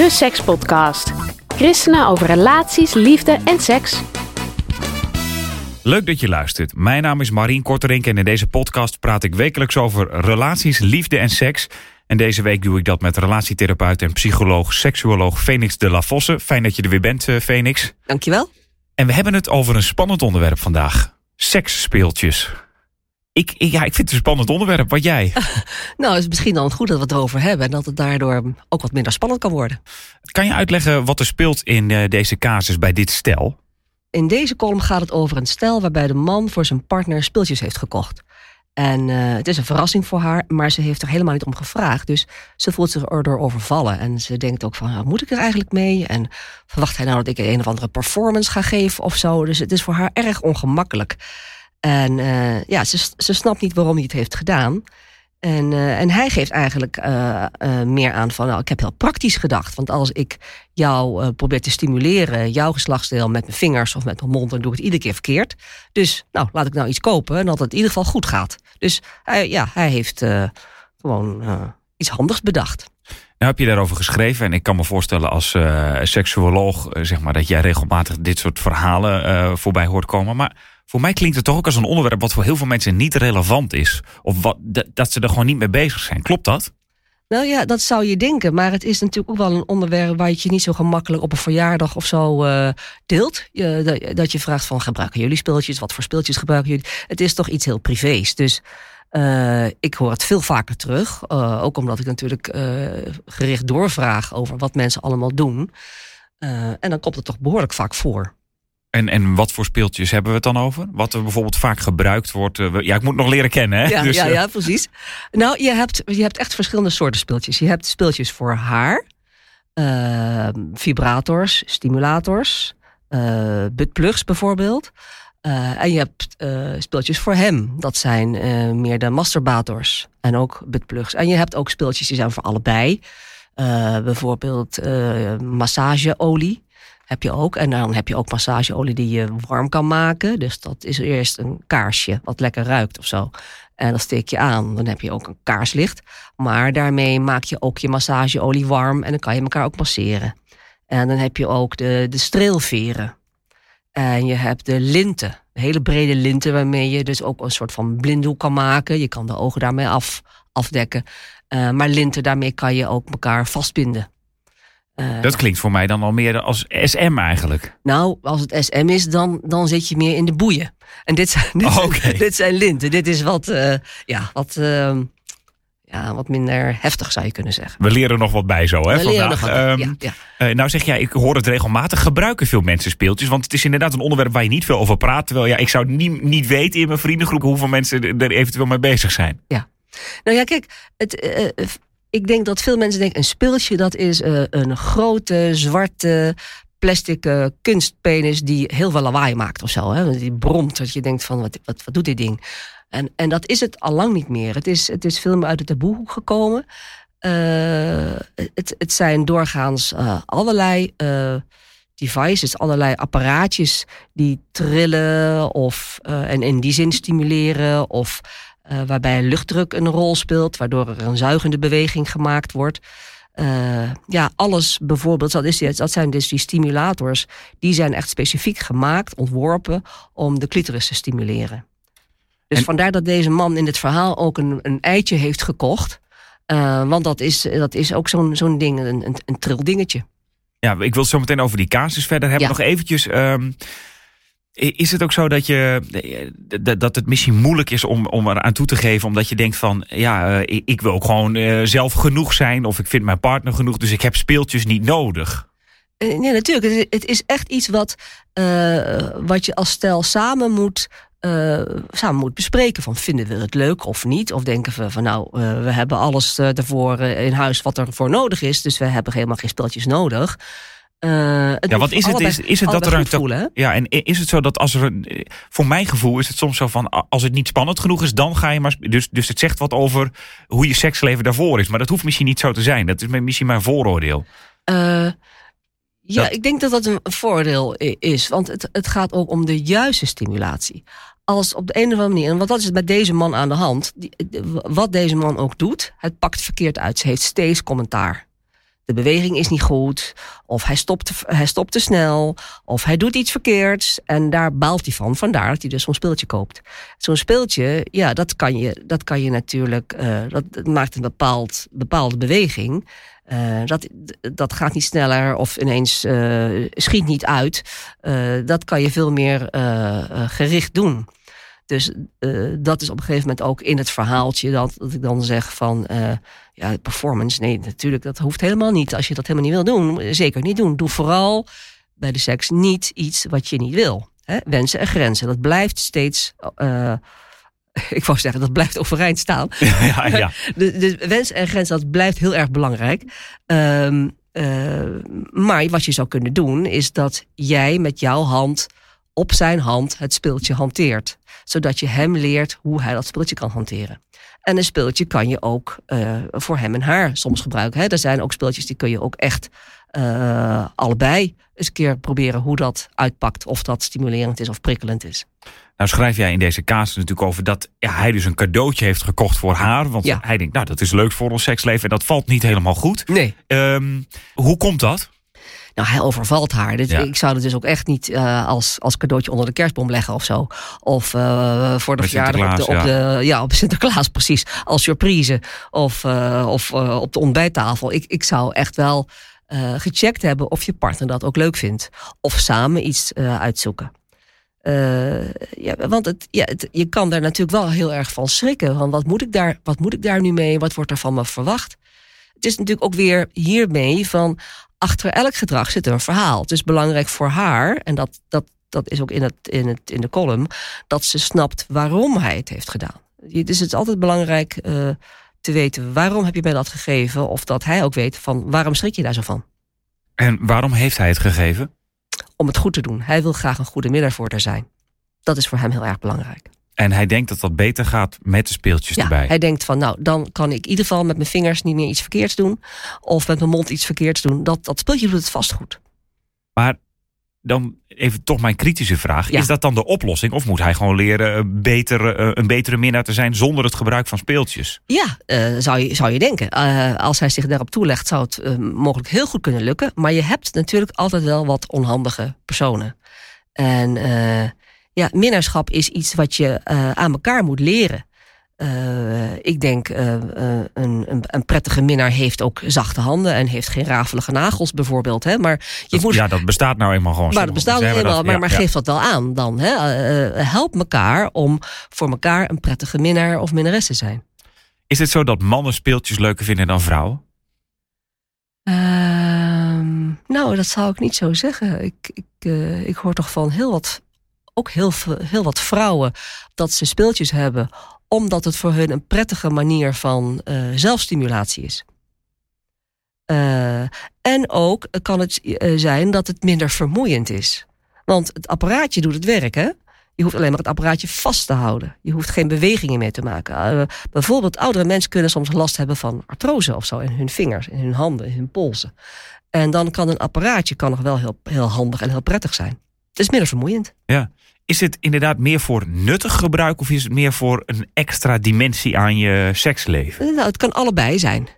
De Sekspodcast. Christenen over relaties, liefde en seks. Leuk dat je luistert. Mijn naam is Marien Korterink en in deze podcast praat ik wekelijks over relaties, liefde en seks. En deze week doe ik dat met relatietherapeut en psycholoog, seksuoloog Phoenix de la Vosse. Fijn dat je er weer bent, eh, Phoenix. Dankjewel. En we hebben het over een spannend onderwerp vandaag. Seksspeeltjes. Ik, ik- ja, ik vind het een spannend onderwerp. Wat jij? Nou, het is misschien dan goed dat we het erover hebben en dat het daardoor ook wat minder spannend kan worden. Kan je uitleggen wat er speelt in eh, deze casus bij dit stel? In deze column gaat het over een stel waarbij de man voor zijn partner speeltjes heeft gekocht. En eh, het is een verrassing voor haar, maar ze heeft er helemaal niet om gevraagd. Dus ze voelt zich erdoor overvallen. En ze denkt ook van, nou, moet ik er eigenlijk mee? En verwacht hij nou dat ik een of andere performance ga geven of zo? Dus het is voor haar erg ongemakkelijk. En eh, ja, ze, ze snapt niet waarom hij het heeft gedaan. En, eh, en hij geeft eigenlijk eh, meer aan van, nou, ik heb heel praktisch gedacht. Want als ik jou probeer te stimuleren, jouw geslachtsdeel met mijn vingers of met mijn mond, dan doe ik het iedere keer verkeerd. Dus, nou, laat ik nou iets kopen en dat het in ieder geval goed gaat. Dus ja, hij heeft gewoon iets handigs bedacht. Nou heb je daarover geschreven en ik kan me voorstellen als seksuoloog zeg maar, dat jij regelmatig dit soort verhalen voorbij hoort komen. Maar voor mij klinkt het toch ook als een onderwerp wat voor heel veel mensen niet relevant is. Of wat, dat- ze er gewoon niet mee bezig zijn. Klopt dat? Nou ja, dat zou je denken. Maar het is natuurlijk ook wel een onderwerp waar je niet zo gemakkelijk op een verjaardag of zo eh, deelt. Je, dat, je vraagt van gebruiken jullie speeltjes? Wat voor speeltjes gebruiken jullie? Het is toch iets heel privés. Dus eh, ik hoor het veel vaker terug. Eh, ook omdat ik natuurlijk gericht doorvraag over wat mensen allemaal doen. En dan komt het toch behoorlijk vaak voor. En, en wat voor speeltjes hebben we het dan over? Wat er bijvoorbeeld vaak gebruikt wordt. eh, ja, ik moet nog leren kennen. Hè? Ja, Dus, ja, eh, ja, precies. Nou, je hebt, je hebt echt verschillende soorten speeltjes. Je hebt speeltjes voor haar, eh, vibrators, stimulators, eh buttplugs bijvoorbeeld. En je hebt speeltjes voor hem. Dat zijn meer de masturbators en ook buttplugs. En je hebt ook speeltjes die zijn voor allebei. Bijvoorbeeld massageolie heb je ook. En dan heb je ook massageolie die je warm kan maken. Dus dat is eerst een kaarsje wat lekker ruikt of zo. En dat steek je aan. Dan heb je ook een kaarslicht. Maar daarmee maak je ook je massageolie warm. En dan kan je elkaar ook masseren. En dan heb je ook de, de streelveren. En je hebt de linten. Hele brede linten waarmee je dus ook een soort van blinddoek kan maken. Je kan de ogen daarmee af, afdekken. Eh, maar linten, daarmee kan je ook elkaar vastbinden. Eh, Dat klinkt voor mij dan al meer als SM eigenlijk. nou, als het SM is, dan, dan zit je meer in de boeien. En dit zijn, dit, Oh, dit zijn linten. Dit is wat, eh, ja, wat, ehm, ja, wat minder heftig, zou je kunnen zeggen. We leren nog wat bij zo hè, We leren vandaag. nog wat, Ehm, ja, ja. eh, nou zeg jij, ik hoor het regelmatig. Gebruiken veel mensen speeltjes? Want het is inderdaad een onderwerp waar je niet veel over praat. Terwijl ja, ik zou niet, niet weten in mijn vriendengroep hoeveel mensen er eventueel mee bezig zijn. Nou ja, kijk, het, ik denk dat veel mensen denken... een speeltje, dat is eh, een grote, zwarte, plastic eh, kunstpenis... die heel veel lawaai maakt of zo. Hè? Die bromt, dat je denkt van, wat, wat, wat doet dit ding? En, en dat is het al lang niet meer. Het is, het is veel meer uit de taboehoek gekomen. Eh, het, het zijn doorgaans allerlei devices, allerlei apparaatjes... die trillen of en in die zin stimuleren... of eh, waarbij luchtdruk een rol speelt, waardoor er een zuigende beweging gemaakt wordt. Eh, ja, alles bijvoorbeeld, dat, is, dat zijn dus die stimulators, die zijn echt specifiek gemaakt, ontworpen, om de clitoris te stimuleren. Dus En- vandaar dat deze man in dit verhaal ook een, een eitje heeft gekocht. Eh, want dat is, dat is ook zo'n zo'n ding, een, een, een dingetje. Ja, ik wil het zo meteen over die casus verder hebben. Ja. Nog eventjes. ehm, is het ook zo dat, je, eh, dat- het misschien moeilijk is om, om eraan toe te geven, omdat je denkt van, ja, eh, ik, wil ook gewoon eh, zelf genoeg zijn, of ik vind mijn partner genoeg, dus ik heb speeltjes niet nodig. Nee, natuurlijk. Het, is- echt iets wat, wat je als stel samen moet samen moet bespreken. Van vinden we het leuk of niet? Of denken we van nou, we hebben alles ervoor in huis wat er voor nodig is. Dus we hebben helemaal geen speltjes nodig. Ja, wat is het? Is, is het dat er een. voelen, ja, en is het zo dat als er. Voor mijn gevoel is het soms zo van. Als het niet spannend genoeg is, dan ga je maar. Dus, dus het zegt wat over hoe je seksleven daarvoor is. Maar dat hoeft misschien niet zo te zijn. Dat is misschien mijn vooroordeel. Ja, ik denk dat dat een voordeel is. Want het, het gaat ook om de juiste stimulatie. Als op de een of andere manier, want dat is met deze man aan de hand. Die, wat deze man ook doet, het pakt verkeerd uit. Ze heeft steeds commentaar. De beweging is niet goed, of hij stopt, hij stopt te snel, of hij doet iets verkeerds. En daar baalt hij van. Vandaar dat hij dus zo'n speeltje koopt. Zo'n speeltje, ja, dat kan je, dat kan je natuurlijk, uh, dat maakt een bepaald, bepaalde beweging. Uh, dat, dat gaat niet sneller of ineens uh, schiet niet uit. Dat kan je veel meer gericht doen. Dus dat is op een gegeven moment ook in het verhaaltje dat, dat ik dan zeg van ja, performance. Nee, natuurlijk, dat hoeft helemaal niet. Als je dat helemaal niet wil doen, zeker niet doen. Doe vooral bij de seks niet iets wat je niet wil. Hè? Wensen en grenzen. Dat blijft steeds ik wou zeggen, dat blijft overeind staan. Ja, ja. De, de wens en grens, dat blijft heel erg belangrijk. Um, uh, maar wat je zou kunnen doen, is dat jij met jouw hand op zijn hand het speeltje hanteert. Zodat je hem leert hoe hij dat speeltje kan hanteren. En een speeltje kan je ook uh, voor hem en haar soms gebruiken. Hè. Er zijn ook speeltjes die kun je ook echt uh, allebei eens een keer proberen hoe dat uitpakt. Of dat stimulerend is of prikkelend is. Nou schrijf jij in deze casus natuurlijk over dat ja, hij dus een cadeautje heeft gekocht voor haar. Want hij denkt, nou dat is leuk voor ons seksleven. En dat valt niet helemaal goed. Nee. Um, hoe komt dat? Nou, hij overvalt haar. Dus Ik zou het dus ook echt niet uh, als, als cadeautje onder de kerstboom leggen of zo. Of uh, voor de verjaardag op de, op, ja. de, ja, op Sinterklaas, precies. Als surprise. Of, uh, of op de ontbijttafel. Ik, ik zou echt wel gecheckt hebben of je partner dat ook leuk vindt. Of samen iets uitzoeken. Uh, ja, want het, ja, het, je kan daar natuurlijk wel heel erg van schrikken. Van wat, moet ik daar, wat moet ik daar nu mee? Wat wordt er van me verwacht? Het is natuurlijk ook weer hiermee van achter elk gedrag zit een verhaal. Het is belangrijk voor haar, en dat, dat, dat is ook in, het, in, het, in de column, dat ze snapt waarom hij het heeft gedaan. Dus het is altijd belangrijk uh, te weten waarom heb je mij dat gegeven, of dat hij ook weet van waarom schrik je daar zo van. En waarom heeft hij het gegeven? om het goed te doen. Hij wil graag een goede middag voor haar zijn. Dat is voor hem heel erg belangrijk. En hij denkt dat dat beter gaat met de speeltjes ja, erbij. Hij denkt van, nou, dan kan ik in ieder geval met mijn vingers niet meer iets verkeerds doen. Of met mijn mond iets verkeerds doen. Dat, dat speeltje doet het vast goed. Maar dan even toch mijn kritische vraag. Is dat dan de oplossing? Of moet hij gewoon leren eh, beter, eh, een betere minnaar te zijn zonder het gebruik van speeltjes? Ja, uh, zou, je, zou je denken. Uh, als hij zich daarop toelegt, zou het uh, mogelijk heel goed kunnen lukken. Maar je hebt natuurlijk altijd wel wat onhandige personen. En ja, minnaarschap is iets wat je aan elkaar moet leren. Uh, ik denk, uh, uh, een, een, een, prettige minnaar heeft ook zachte handen en heeft geen rafelige nagels bijvoorbeeld. Hè? Maar je dat, moet, ja, dat bestaat nou eenmaal gewoon. Maar dat bestaat nou eenmaal, maar, ja, maar ja. geef dat wel aan dan. Hè? help elkaar om voor elkaar een prettige minnaar of minnares te zijn. Is het zo dat mannen speeltjes leuker vinden dan vrouwen? Ehm, nou, dat zou ik niet zo zeggen. Ik, ik, ik hoor toch van heel wat, ook heel, heel wat vrouwen dat ze speeltjes hebben omdat het voor hun een prettige manier van uh, zelfstimulatie is. Uh, en ook kan het uh, zijn dat het minder vermoeiend is. Want het apparaatje doet het werk, hè? Je hoeft alleen maar het apparaatje vast te houden. Je hoeft geen bewegingen meer te maken. bijvoorbeeld oudere mensen kunnen soms last hebben van artrose of zo in hun vingers, in hun handen, in hun polsen. En dan kan een apparaatje kan nog wel heel, heel handig en heel prettig zijn. Het is minder vermoeiend. Ja. Is het inderdaad meer voor nuttig gebruik of is het meer voor een extra dimensie aan je seksleven? Nou, het kan allebei zijn.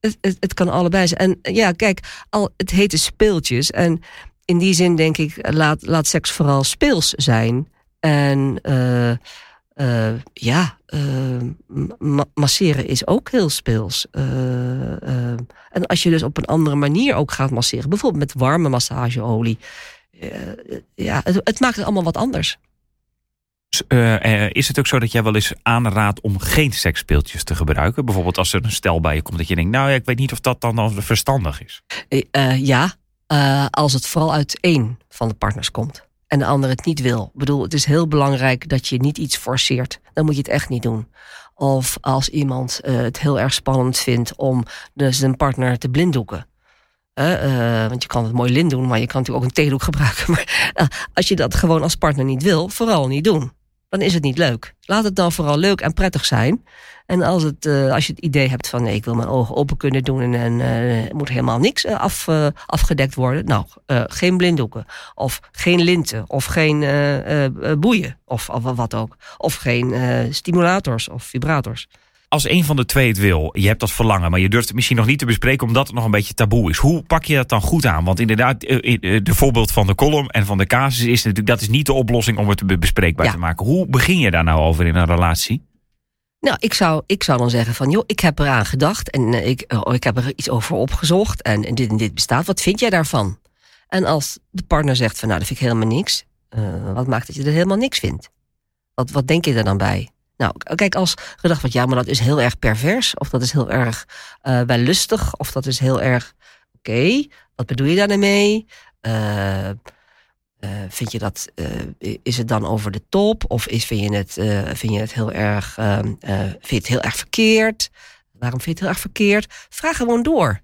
Het, het, het kan allebei zijn. En ja, kijk, al, het heet speeltjes. En in die zin denk ik, laat, laat seks vooral speels zijn. En uh, uh, ja, ma masseren is ook heel speels. en als je dus op een andere manier ook gaat masseren, bijvoorbeeld met warme massageolie ja, het, het, maakt het allemaal wat anders. Uh, is het ook zo dat jij wel eens aanraadt om geen seksspeeltjes te gebruiken? Bijvoorbeeld als er een stel bij je komt dat je denkt, nou ja, ik weet niet of dat dan, dan verstandig is. ja, als het vooral uit één van de partners komt. en de ander het niet wil. Ik bedoel, het is heel belangrijk dat je niet iets forceert. Dan moet je het echt niet doen. Of als iemand het heel erg spannend vindt om dus zijn partner te blinddoeken. Uh, want je kan het mooi lint doen, maar je kan natuurlijk ook een theedoek gebruiken. Maar uh, als je dat gewoon als partner niet wil, vooral niet doen. Dan is het niet leuk. Laat het dan vooral leuk en prettig zijn. En als, het, uh, als je het idee hebt van nee, ik wil mijn ogen open kunnen doen en, moet helemaal niks af, afgedekt worden. Nou, geen blinddoeken. Of geen linten. Of geen boeien. Of, of, wat ook. Of geen stimulators of vibrators. Als een van de twee het wil, je hebt dat verlangen, maar je durft het misschien nog niet te bespreken omdat het nog een beetje taboe is. Hoe pak je dat dan goed aan? Want inderdaad, de voorbeeld van de column en van de casus is natuurlijk, dat is niet de oplossing om het bespreekbaar ja. te maken. Hoe begin je daar nou over in een relatie? Nou, ik zou, ik zou dan zeggen van, joh, ik heb eraan gedacht en ik, oh, ik heb er iets over opgezocht en, en dit en dit bestaat. Wat vind jij daarvan? En als de partner zegt van, nou, dat vind ik helemaal niks. Uh, wat maakt dat je er helemaal niks vindt? Wat, wat denk je er dan bij? Nou, kijk, als gedacht wordt, ja, maar dat is heel erg pervers, of dat is heel erg uh, wel lustig, of dat is heel erg, oké, wat bedoel je daarmee? Uh, uh, vind je dat, is het dan over de top? Of is, vind, je het, vind je het heel erg, vind je het heel erg verkeerd? Waarom vind je het heel erg verkeerd? Vraag gewoon door.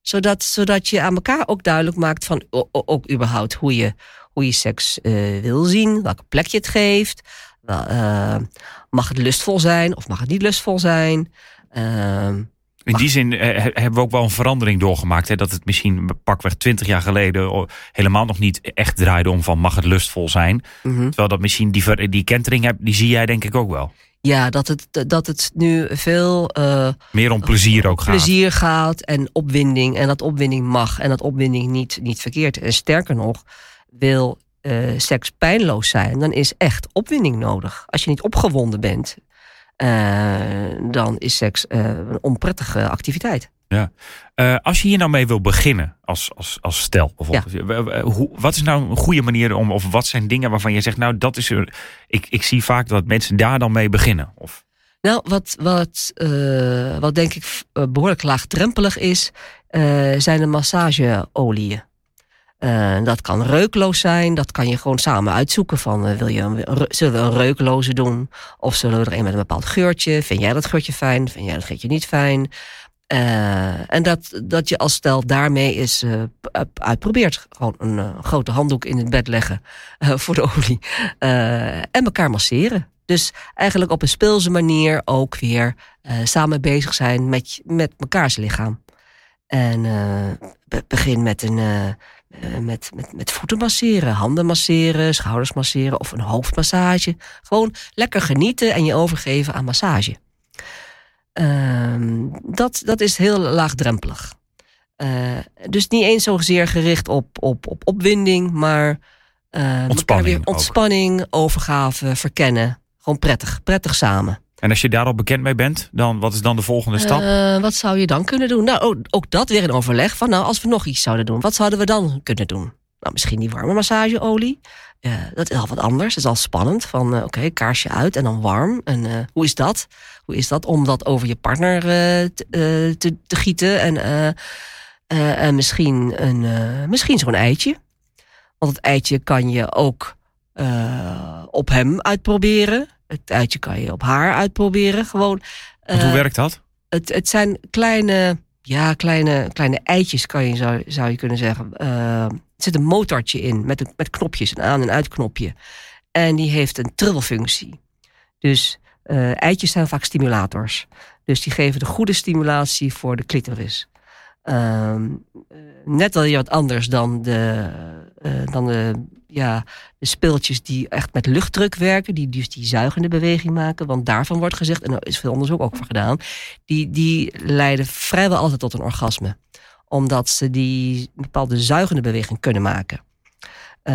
Zodat, zodat je aan elkaar ook duidelijk maakt van ook überhaupt hoe je, hoe je seks wil zien, welke plek je het geeft. Mag het lustvol zijn of mag het niet lustvol zijn? Ehm, in die zin eh, hebben we ook wel een verandering doorgemaakt. Hè? Dat het misschien pakweg twintig jaar geleden helemaal nog niet echt draaide om van mag het lustvol zijn. Mm -hmm. Terwijl dat misschien die, die kentering die zie jij denk ik ook wel. Ja, dat het, dat het nu veel... Uh, Meer om plezier ook gaat. Plezier gaat en opwinding. En dat opwinding mag en dat opwinding niet, niet verkeerd. En sterker nog, wil uh, seks pijnloos zijn, dan is echt opwinding nodig. Als je niet opgewonden bent, uh, dan is seks uh, een onprettige activiteit. Ja. Als je hier nou mee wil beginnen als, als, als stel, bijvoorbeeld. Ja. Hoe, wat is nou een goede manier om, of wat zijn dingen waarvan je zegt, nou, dat is. Ik, ik zie vaak dat mensen daar dan mee beginnen. Of... Nou, wat, wat, wat denk ik behoorlijk laagdrempelig is, zijn de massageolieën. Uh, dat kan reukloos zijn. Dat kan je gewoon samen uitzoeken. Van, uh, wil je zullen we een reukloze doen? Of zullen we er een met een bepaald geurtje? Vind jij dat geurtje fijn? Vind jij dat geurtje niet fijn? Uh, en dat, dat je als stel daarmee is uitprobeert. Gewoon een grote handdoek in het bed leggen voor de olie. en elkaar masseren. Dus eigenlijk op een speelse manier ook weer samen bezig zijn met, met mekaars lichaam. En begin met een uh, met, met, met voeten masseren, handen masseren, schouders masseren of een hoofdmassage. Gewoon lekker genieten en je overgeven aan massage. Uh, dat, dat is heel laagdrempelig. Uh, dus niet eens zozeer gericht op, op, op opwinding, maar uh, ontspanning, weer ontspanning overgave, verkennen. Gewoon prettig, prettig samen. En als je daar al bekend mee bent, dan wat is dan de volgende stap? Uh, wat zou je dan kunnen doen? Nou, ook, dat weer in overleg. Van nou, als we nog iets zouden doen, wat zouden we dan kunnen doen? Nou, misschien die warme massageolie. Uh, dat is al wat anders. Dat is al spannend. Van uh, oké, kaarsje uit en dan warm. En hoe is dat? Hoe is dat om dat over je partner te, te, te, gieten? En, en misschien, een, misschien zo'n eitje. Want het eitje kan je ook op hem uitproberen. Het uitje kan je op haar uitproberen. Gewoon. Uh, hoe werkt dat? Het, het zijn kleine, ja, kleine, kleine eitjes, kan je, zou, zou je kunnen zeggen. Uh, er zit een motortje in met, een, met knopjes, een aan- en uitknopje. En die heeft een trilfunctie. Dus uh, eitjes zijn vaak stimulators. Dus die geven de goede stimulatie voor de clitoris. Uh, net wel wat anders dan de, dan de ja, de speeltjes die echt met luchtdruk werken, die dus die zuigende beweging maken, want daarvan wordt gezegd, en er is veel onderzoek ook voor gedaan, die, die leiden vrijwel altijd tot een orgasme. Omdat ze die bepaalde zuigende beweging kunnen maken. Uh,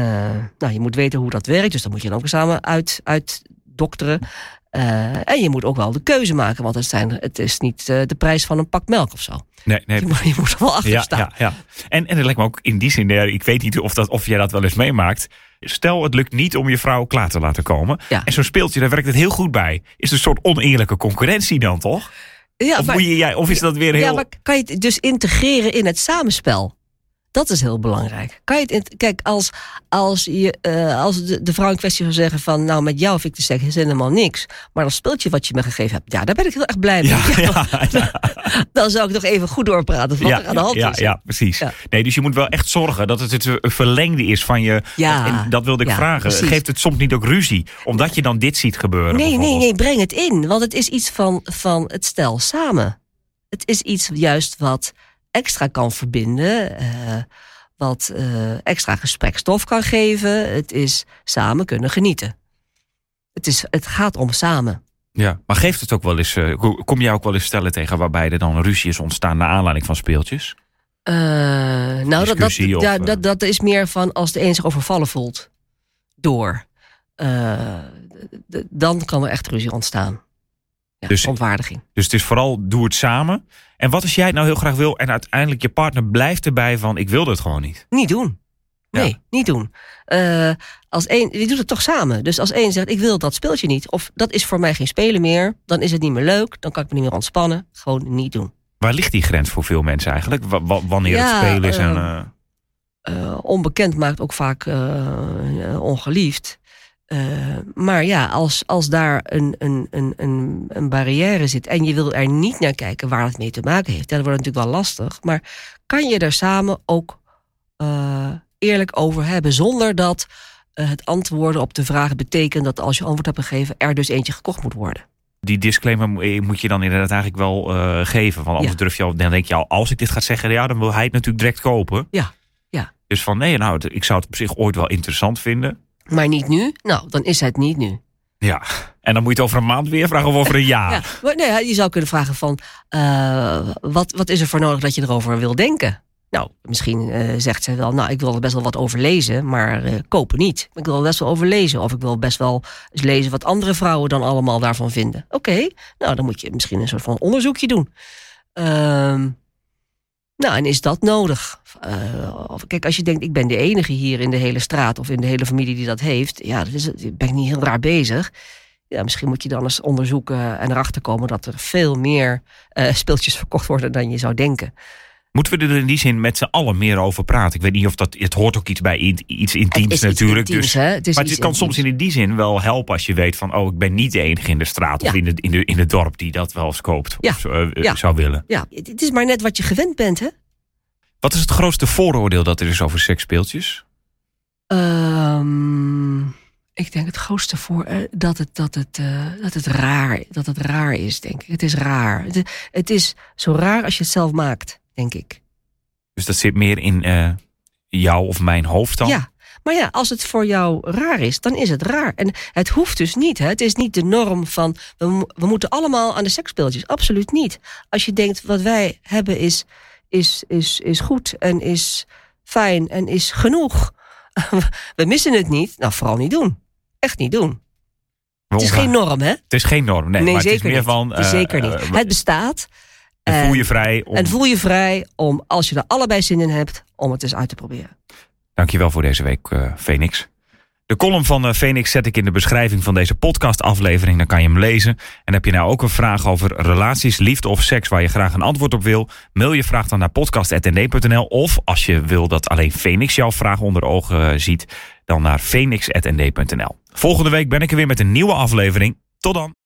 nou, je moet weten hoe dat werkt, dus dan moet je dan ook samen uit, uit dokteren. Uh, en je moet ook wel de keuze maken, want het, zijn, het is niet uh, de prijs van een pak melk of zo. Nee, nee. Je, moet, je moet er wel achter ja, staan. Ja, ja. En, en het lijkt me ook in die zin, ik weet niet of, dat, of jij dat wel eens meemaakt. Stel, het lukt niet om je vrouw klaar te laten komen. Ja. En zo'n speeltje, daar werkt het heel goed bij. Is een soort oneerlijke concurrentie dan, toch? Ja, of, maar, moet je, jij, of is dat weer heel... Ja, maar kan je het dus integreren in het samenspel? Dat is heel belangrijk. Kan je het kijk, als, als, je, eh, als de, de vrouw in kwestie zou zeggen van... nou, met jou vind ik de seks is helemaal niks. Maar dat speeltje wat je me gegeven hebt... ja, daar ben ik heel erg blij mee. Ja, Ja, ja, ja. Dan zou ik nog even goed doorpraten wat er aan de hand ja, is. ja, precies. Nee, dus je moet wel echt zorgen dat het het een verlengde is van je. Ja, en dat wilde ik vragen. precies. Geeft het soms niet ook ruzie? Omdat je dan dit ziet gebeuren? Nee, nee, nee, breng het in. Want het is iets van, van het stel samen. Het is iets juist wat extra kan verbinden. eh, wat eh, extra gesprekstof kan geven. Het is samen kunnen genieten. Het, is, het gaat om samen. Ja, maar geeft het ook wel eens. eh, ko- kom jij ook wel eens stellen tegen waarbij er dan ruzie is ontstaan naar aanleiding van speeltjes? Nou, dat, dat, Discussie of, ja, dat, dat is meer van als de een zich overvallen voelt. Door. Dan kan er echt ruzie ontstaan. Ja, Dus- ontwaardiging. Dus het is vooral doe het samen. En wat als jij het nou heel graag wil en uiteindelijk je partner blijft erbij van ik wil dit gewoon niet. Niet doen. Nee, Ja. niet doen. Eh, als één, je doet het toch samen. Dus als één zegt, ik wil dat speeltje niet. Of dat is voor mij geen spelen meer. Dan is het niet meer leuk. Dan kan ik me niet meer ontspannen. Gewoon niet doen. Waar ligt die grens voor veel mensen eigenlijk? Wa- wa- wanneer het spelen is en. eh, eh, onbekend maakt ook vaak ongeliefd. Eh, maar ja, als, als daar een, een, een, een, een barrière zit en je wil er niet naar kijken waar het mee te maken heeft, dat wordt natuurlijk wel lastig. Maar kan je er samen ook eh, eerlijk over hebben, zonder dat eh, het antwoorden op de vraag betekent dat als je antwoord hebt gegeven, er dus eentje gekocht moet worden. die disclaimer mo- moet je dan inderdaad eigenlijk wel geven. Want anders Ja. durf je al, dan denk je al, als ik dit ga zeggen, ja, dan wil hij het natuurlijk direct kopen. Ja, ja. Dus van nee, nou, het- ik zou het op zich ooit wel interessant vinden. Maar niet nu? Nou, dan is het niet nu. Ja. En dan moet je het over een maand weer vragen of over een jaar. Ja, maar nee, je zou kunnen vragen van, eh, wat, wat is er voor nodig dat je erover wil denken? Nou, misschien eh, zegt zij wel, nou, ik wil er best wel wat over lezen, maar eh, kopen niet. Ik wil er best wel over lezen. Of ik wil best wel eens lezen wat andere vrouwen dan allemaal daarvan vinden. Oké, nou, dan moet je misschien een soort van onderzoekje doen. Ehm, nou, en is dat nodig? Eh, kijk, als je denkt, ik ben de enige hier in de hele straat of in de hele familie die dat heeft, ja, dat is, ben ik niet heel raar bezig. Ja, misschien moet je dan eens onderzoeken en erachter komen dat er veel meer eh, speeltjes verkocht worden dan je zou denken. Moeten we er in die zin met z'n allen meer over praten? Ik weet niet of dat. Het hoort ook iets bij in- iets intiems Het iets natuurlijk. intiems, dus, hè? Het maar het kan soms in die zin wel helpen als je weet van oh, ik ben niet de enige in de straat of in, de, in, de, in het dorp die dat wel eens koopt Ja. of zo, eh, Ja. zou willen. Ja, het het is maar net wat je gewend bent, hè? Wat is het grootste vooroordeel dat er is over seksspeeltjes? Ehm, ik denk het grootste voor eh, dat het, dat, het, eh, dat, het raar, dat het raar is, denk ik. Het is raar. Het, het is zo raar als je het zelf maakt, denk ik. Dus dat zit meer in eh jouw of mijn hoofd dan? Ja, maar ja, als het voor jou raar is, dan is het raar. En het hoeft dus niet. Hè? Het is niet de norm van we, mo- we moeten allemaal aan de seksspeeltjes. Absoluut niet. Als je denkt wat wij hebben is, is, is, is goed en is fijn en is genoeg. we missen het niet. Nou, vooral niet doen. Echt niet doen. Het is geen norm, hè? Het is geen norm, nee. maar het zeker is meer niet. van. Het eh, zeker niet. eh, het bestaat. En voel je vrij. Om... En voel je vrij om, als je er allebei zin in hebt, om het eens uit te proberen. Dankjewel voor deze week, eh Phoenix. De column van eh, Phoenix zet ik in de beschrijving van deze podcastaflevering. Dan kan je hem lezen. En heb je nou ook een vraag over relaties, liefde of seks... waar je graag een antwoord op wil? Mail je vraag dan naar podcast.nd.nl. Of als je wil dat alleen Phoenix jouw vraag onder ogen eh, ziet... dan naar phoenix.nd.nl. Volgende week ben ik er weer met een nieuwe aflevering. Tot dan.